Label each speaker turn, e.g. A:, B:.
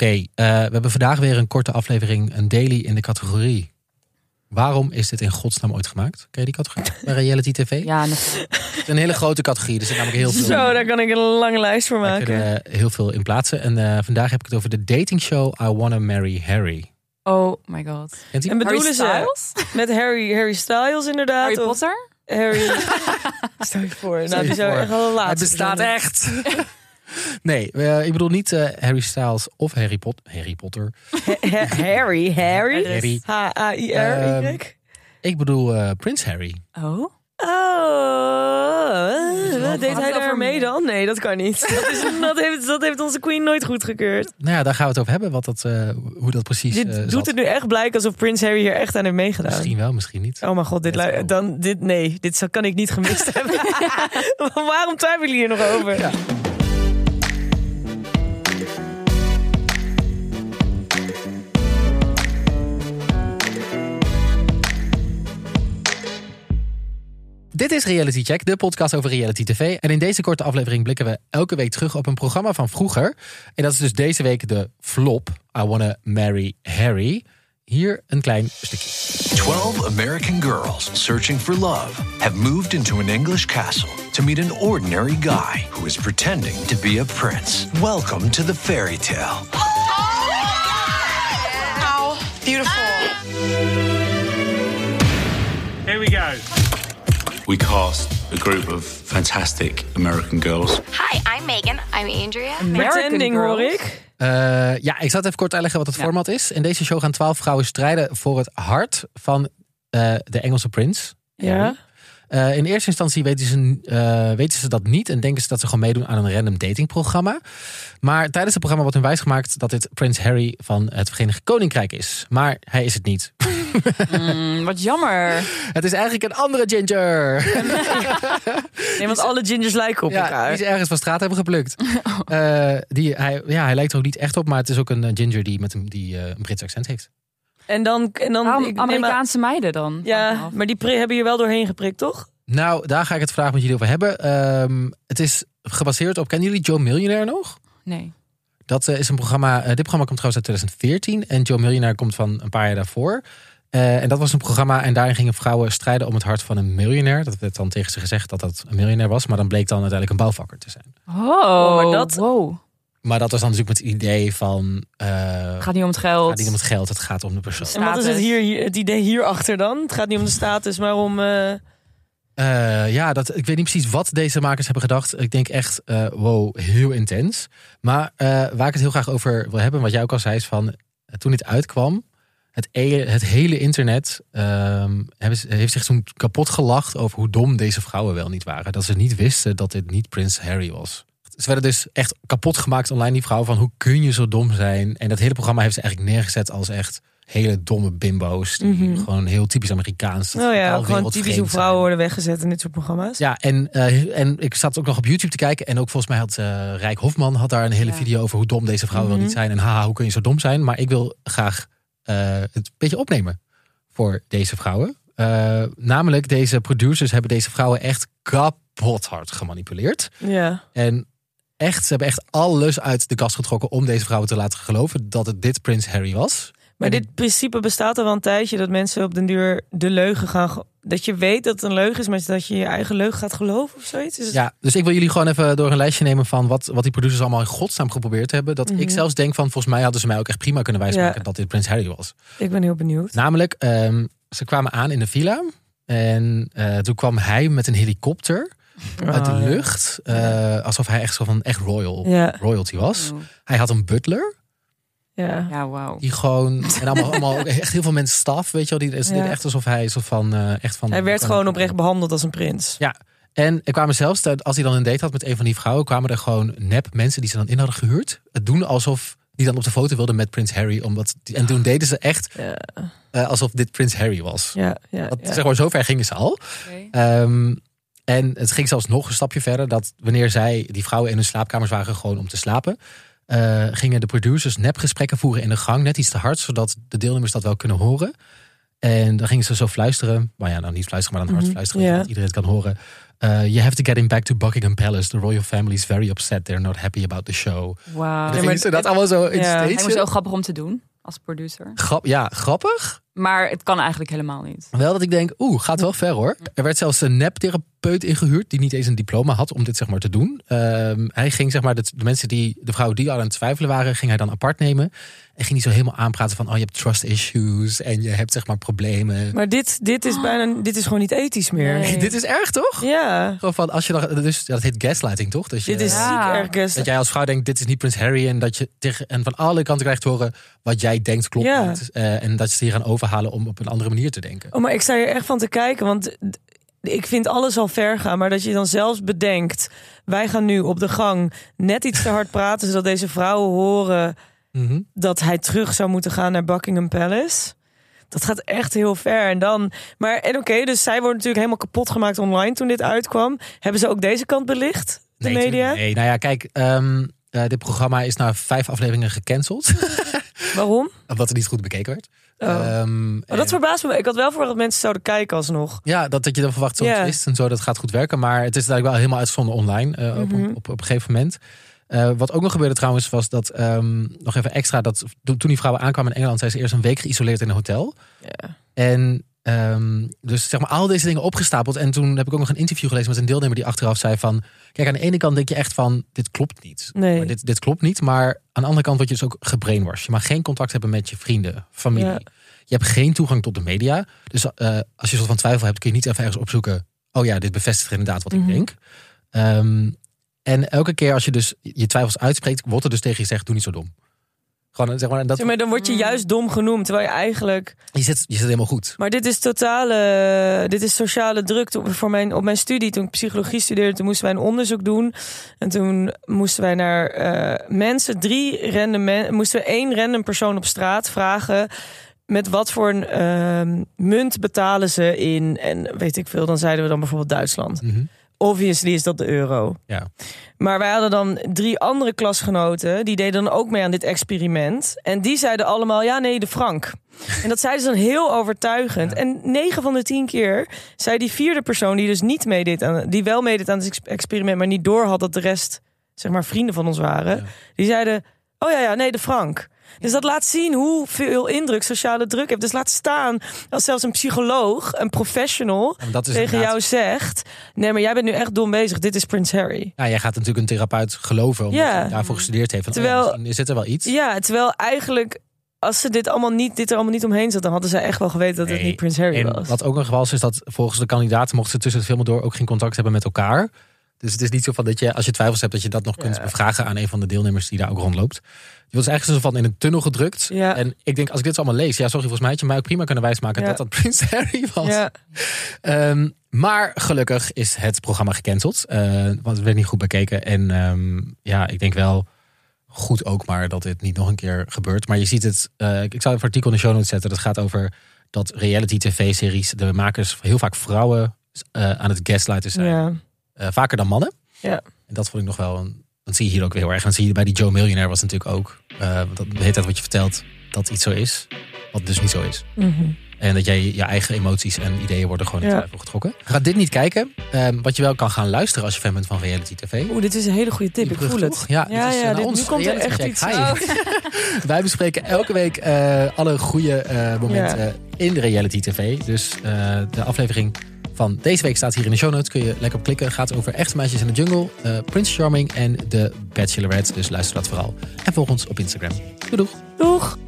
A: Oké, eh, we hebben vandaag weer een korte aflevering, een daily in de categorie. Waarom is dit in godsnaam ooit gemaakt? Ken je die categorie? Bij reality tv?
B: Ja, natuurlijk.
A: Het is een hele grote categorie. Er zit namelijk heel veel,
C: Zo, daar kan ik een lange lijst voor
A: daar
C: maken.
A: kunnen we heel veel in plaatsen. En eh, vandaag heb ik het over de datingshow I Wanna Marry Harry.
B: Oh my god.
C: En bedoelen
B: Harry
C: ze
B: Styles?
C: met Harry, Harry Styles inderdaad?
B: Harry
C: of
B: Potter?
C: Harry. Stel je voor. Nou,
A: je
C: die zou
A: voor.
C: echt wel
A: Het bestaat
C: zijn.
A: echt. Nee, eh, ik bedoel niet eh, Harry Styles of Harry, Pot Harry Potter.
C: Ha- Harry, Harry.
A: Harry.
C: H-A-I-R-Y.
A: Ehm, Ik bedoel eh, Prins Harry.
B: Oh.
C: Oh, deed hij
B: Gaat het
C: daar
B: over
C: mee
B: me?
C: dan? Nee, dat kan niet. Dat, is, dat, heeft, dat heeft onze queen nooit goedgekeurd.
A: Nou ja, daar gaan we het over hebben. Wat dat, eh, hoe dat precies
C: Dit doet het nu echt blijken alsof Prins Harry hier echt aan heeft meegedaan.
A: Misschien wel, misschien niet.
C: Oh mijn god, dit, dan, dit, nee, dit kan ik niet gemist hebben. Waarom twijfelen jullie hier nog over?
A: Ja. Dit is Reality Check, de podcast over reality tv. En in deze korte aflevering blikken we elke week terug op een programma van vroeger. En dat is dus deze week de flop I Wanna Marry Harry. Hier een klein stukje.
D: 12 American girls searching for love have moved into an English castle to meet an ordinary guy who is pretending to be a prince. Welcome to the fairy tale.
E: How beautiful.
F: Here we go.
G: We cast a group of fantastic American girls.
E: Hi, I'm Megan. I'm Andrea.
C: Pretending hoor ik.
A: Eh, ja, ik zal het even kort uitleggen wat het
B: Ja.
A: format is. In deze show gaan twaalf vrouwen strijden voor het hart van eh, de Engelse prins.
C: Ja.
A: Eh, in eerste instantie weten ze, eh, weten ze dat niet en denken ze dat ze gewoon meedoen aan een random datingprogramma. Maar tijdens het programma wordt hun wijsgemaakt dat dit prins Harry van het Verenigd Koninkrijk is. Maar hij is het niet.
B: Mm, wat jammer.
A: Het is eigenlijk een andere ginger.
C: Nee, want alle gingers lijken op
A: Ja,
C: elkaar.
A: die ze ergens van straat hebben geplukt. Eh, die, hij, ja, hij lijkt er ook niet echt op, maar het is ook een ginger die, met een, die eh, een Brits accent heeft.
C: En dan... En dan
B: Amerikaanse meiden dan?
C: ja, maar die hebben je wel doorheen geprikt, toch?
A: Nou, daar ga ik het vandaag met jullie over hebben. Ehm, het is gebaseerd op, kennen jullie Joe Millionaire nog?
B: Nee.
A: Dat eh, is een programma, dit programma komt trouwens uit 2014 en Joe Millionaire komt van een paar jaar daarvoor. Eh, en dat was een programma en daarin gingen vrouwen strijden om het hart van een miljonair. Dat werd dan tegen ze gezegd dat dat een miljonair was, maar dan bleek dan uiteindelijk een bouwvakker te zijn.
B: Oh,
C: maar dat-
B: Wow.
A: Maar dat was dan natuurlijk met het idee van, eh
B: Het gaat niet om het geld.
A: gaat niet om het geld, het gaat om de persoon.
C: En wat is het, hier, het idee hierachter dan? Het gaat niet om de status, maar om... eh,
A: Eh, ja, dat, ik weet niet precies wat deze makers hebben gedacht. Ik denk echt, eh, wow, heel intens. Maar eh, waar ik het heel graag over wil hebben, wat jij ook al zei, is van eh, toen dit uitkwam, het, e- het hele internet ehm, heeft zich toen kapot gelacht over hoe dom deze vrouwen wel niet waren. Dat ze niet wisten dat dit niet Prins Harry was. Ze werden dus echt kapot gemaakt online, die vrouw, van hoe kun je zo dom zijn? En dat hele programma heeft ze eigenlijk neergezet als echt hele domme bimbo's. Die
C: Mhm.
A: gewoon heel typisch Amerikaans.
C: nou ja, gewoon typisch hoe vrouwen worden weggezet in dit soort programma's.
A: Ja, en, eh, en ik zat ook nog op YouTube te kijken. En ook volgens mij had eh Rijk Hofman had daar een hele
B: Ja.
A: video over hoe dom deze vrouwen wel
C: Mhm.
A: niet zijn. En haha, hoe kun je zo dom zijn? Maar ik wil graag het een beetje opnemen voor deze vrouwen. Eh, namelijk, deze producers hebben deze vrouwen echt kapot hard gemanipuleerd.
C: Ja.
A: En echt, ze hebben echt alles uit de kast getrokken om deze vrouwen te laten geloven dat het dit Prins Harry was.
C: Maar dit principe bestaat al wel een tijdje dat mensen op den duur de leugen gaan. Dat je weet dat het een leugen is, maar dat je je eigen leugen gaat geloven of zoiets. Het-
A: Ja, dus ik wil jullie gewoon even door een lijstje nemen van wat, wat die producers allemaal in godsnaam geprobeerd hebben. Dat ik
C: Mhm.
A: zelfs denk van, volgens mij hadden ze mij ook echt prima kunnen wijsmaken
C: Ja.
A: dat dit Prins Harry was.
C: Ik ben heel benieuwd.
A: Namelijk, ehm, ze kwamen aan in de villa en eh, toen kwam hij met een helikopter uit de
C: Oh, ja.
A: lucht. eh, alsof hij echt zo van echt royal,
C: Ja,
A: royalty was.
B: Oh.
A: Hij had een butler.
C: Ja.
B: Ja, wauw.
A: Die gewoon, en allemaal, allemaal echt heel veel mensen staf, weet je wel. Die is
C: Ja.
A: echt alsof hij zo van, eh, echt van.
C: Hij werd gewoon oprecht behandeld als een prins.
A: Ja. En er kwamen zelfs, als hij dan een date had met een van die vrouwen, kwamen er gewoon nep mensen die ze dan in hadden gehuurd. Het doen alsof die dan op de foto wilden met Prins Harry. Omdat, en toen deden ze echt
C: Ja,
A: eh, alsof dit Prins Harry was.
C: ja, ja.
A: Dat,
C: ja.
A: Zeg maar, zover gingen ze al. Ehm, en het ging zelfs nog een stapje verder. Dat wanneer zij, die vrouwen in hun slaapkamers waren gewoon om te slapen. Eh, gingen de producers nepgesprekken voeren in de gang. Net iets te hard, zodat de deelnemers dat wel kunnen horen. En dan gingen ze zo fluisteren. Maar ja, nou niet fluisteren, maar dan hard
C: Mhm,
A: fluisteren.
C: ja.
A: Dat iedereen het kan horen. Uh, you have to get him back to Buckingham Palace. The royal family is very upset. They're not happy about the show.
B: Wauw.
A: En dan gingen ze dat allemaal zo in
C: Ja.
B: Lijkt me zo grappig om te doen als producer.
A: Grap, ja, grappig.
B: Maar het kan eigenlijk helemaal niet.
A: Wel dat ik denk, oeh, gaat wel ver hoor. Er werd zelfs een neptherapeut ingehuurd die niet eens een diploma had om dit zeg maar te doen. Ehm, hij ging zeg maar, de, de mensen die, de vrouwen die al aan het twijfelen waren, ging hij dan apart nemen. En ging hij zo helemaal aanpraten van, oh je hebt trust issues en je hebt zeg maar problemen.
C: Maar dit, dit is bijna, dit is gewoon niet ethisch meer.
B: Nee.
A: Dit is erg toch?
C: Ja,
A: Gewoon van, als je dan, dus, ja, dat heet gaslighting toch? Dus je,
C: dit is
B: Ja.
C: ziek erg
A: dat jij als vrouw denkt, dit is niet Prins Harry. En dat je tegen, en van alle kanten krijgt te horen wat jij denkt klopt
C: Ja.
A: niet. Eh, en dat je ze hier gaan overhalen om op een andere manier te denken.
C: Oh, maar ik sta hier echt van te kijken, want ik vind alles al ver gaan. Maar dat je dan zelfs bedenkt, wij gaan nu op de gang net iets te hard praten, zodat deze vrouwen horen
A: Mhm.
C: dat hij terug zou moeten gaan naar Buckingham Palace. Dat gaat echt heel ver. En dan, maar en oké, dus zij worden natuurlijk helemaal kapot gemaakt online toen dit uitkwam. Hebben ze ook deze kant belicht, de
A: Nee,
C: media?
A: Nee, nou ja, kijk, ehm, eh, dit programma is na vijf afleveringen gecanceld.
C: Waarom?
A: Omdat het niet goed bekeken werd.
C: Oh.
A: Ehm,
C: Maar dat
A: en-
C: verbaast me. Ik had wel verwacht dat mensen zouden kijken alsnog.
A: ja, dat, dat je dan verwacht zo'n twist en zo, dat gaat goed werken. Maar het is eigenlijk wel helemaal uitgezonden online eh, op,
C: Mhm.
A: op, op, op een gegeven moment. Eh, wat ook nog gebeurde trouwens, was dat ehm, nog even extra, dat toen die vrouwen aankwamen in Engeland, zijn ze eerst een week geïsoleerd in een hotel.
C: Ja.
A: En ehm, dus zeg maar al deze dingen opgestapeld. En toen heb ik ook nog een interview gelezen met een deelnemer die achteraf zei van... Kijk, aan de ene kant denk je echt van, dit klopt niet.
C: Nee.
A: Maar dit, dit klopt niet. Maar aan de andere kant word je dus ook gebrainwashed. Je mag geen contact hebben met je vrienden, familie.
C: Ja.
A: Je hebt geen toegang tot de media. Dus eh, als je soort van twijfel hebt, kun je niet even ergens opzoeken... Oh ja, dit bevestigt inderdaad wat
C: Mhm.
A: ik denk. Ehm, en elke keer als je dus je twijfels uitspreekt... wordt er dus tegen je gezegd, doe niet zo dom. Gewoon, zeg maar, en dat,
C: Zeg maar, dan word je juist dom genoemd, terwijl je eigenlijk...
A: je, zit, je zit helemaal goed.
C: Maar dit is totale, dit is sociale druk. Toen- Voor mijn, op mijn studie, toen ik psychologie studeerde, toen moesten wij een onderzoek doen. En toen moesten wij naar eh, mensen, drie random men, moesten we één random persoon op straat vragen. Met wat voor een ehm, munt betalen ze in? En weet ik veel, dan zeiden we dan bijvoorbeeld Duitsland.
A: Mhm.
C: Obviously is dat de euro.
A: Ja.
C: Maar wij hadden dan drie andere klasgenoten. Die deden dan ook mee aan dit experiment. En die zeiden allemaal, ja nee, de frank. En dat zeiden ze dan heel overtuigend. En negen van de tien keer zei die vierde persoon... die dus niet meedeed aan, die wel meedeed aan het ex- experiment... maar niet door had dat de rest, zeg maar, vrienden van ons waren.
A: Ja.
C: Die zeiden, oh ja, ja, nee, de frank. Dus dat laat zien hoeveel indruk sociale druk heeft. Dus laat staan als zelfs een psycholoog, een professional...
A: Dat is
C: tegen
A: inderdaad-
C: jou zegt... nee, maar jij bent nu echt dom bezig. Dit is Prins Harry.
A: Ja, jij gaat natuurlijk een therapeut geloven omdat
C: Ja.
A: hij daarvoor gestudeerd heeft.
C: Terwijl-
A: oh ja, zit er wel iets.
C: Ja, terwijl eigenlijk als ze dit allemaal niet, dit er allemaal niet omheen zat, dan hadden ze echt wel geweten dat het
A: Nee,
C: niet Prins Harry
A: en
C: was.
A: wat ook nog was, is dat volgens de kandidaten mochten ze tussen het filmen door ook geen contact hebben met elkaar. Dus het is niet zo van dat je, als je twijfels hebt, dat je dat nog kunt bevragen aan een van de deelnemers die daar ook rondloopt. Die was eigenlijk zo van in een tunnel gedrukt.
C: Ja.
A: En ik denk, als ik dit allemaal lees, ja, sorry, volgens mij had je mij ook prima kunnen wijsmaken
C: Ja.
A: dat dat Prins Harry was. Ehm, maar gelukkig is het programma gecanceld. eh, want het werd niet goed bekeken. En ehm, ja, ik denk wel goed ook maar dat dit niet nog een keer gebeurt. Maar je ziet het, eh, ik zou een artikel in de show notes zetten. Dat gaat over dat reality tv-series, de makers heel vaak vrouwen eh, aan het gaslighten zijn. Eh, vaker dan mannen.
C: Ja.
A: En dat vond ik nog wel, een, dat zie je hier ook weer heel erg. En zie je bij die Joe Millionaire was natuurlijk ook, eh, dat hele tijd wat je vertelt, dat iets zo is. Wat dus niet zo is.
C: Mhm.
A: En dat jij je eigen emoties en ideeën worden gewoon in
C: Ja.
A: twijfel getrokken. Ga dit niet kijken. Ehm, wat je wel kan gaan luisteren als je fan bent van reality tv.
C: Oeh, dit is een hele goede tip.
A: Die
C: Ik voel het.
A: Ja, dit
C: ja,
A: is,
C: dit,
A: ons
C: nu komt er echt iets. Oh.
A: Wij bespreken elke week eh, alle goede momenten in de reality tv. Dus de aflevering van deze week staat hier in de show notes. Kun je lekker op klikken. Gaat over echte meisjes in de jungle, eh Prince Charming en de Bachelorette. Dus luister dat vooral. En volg ons op Instagram. Doei doeg!
C: Doeg!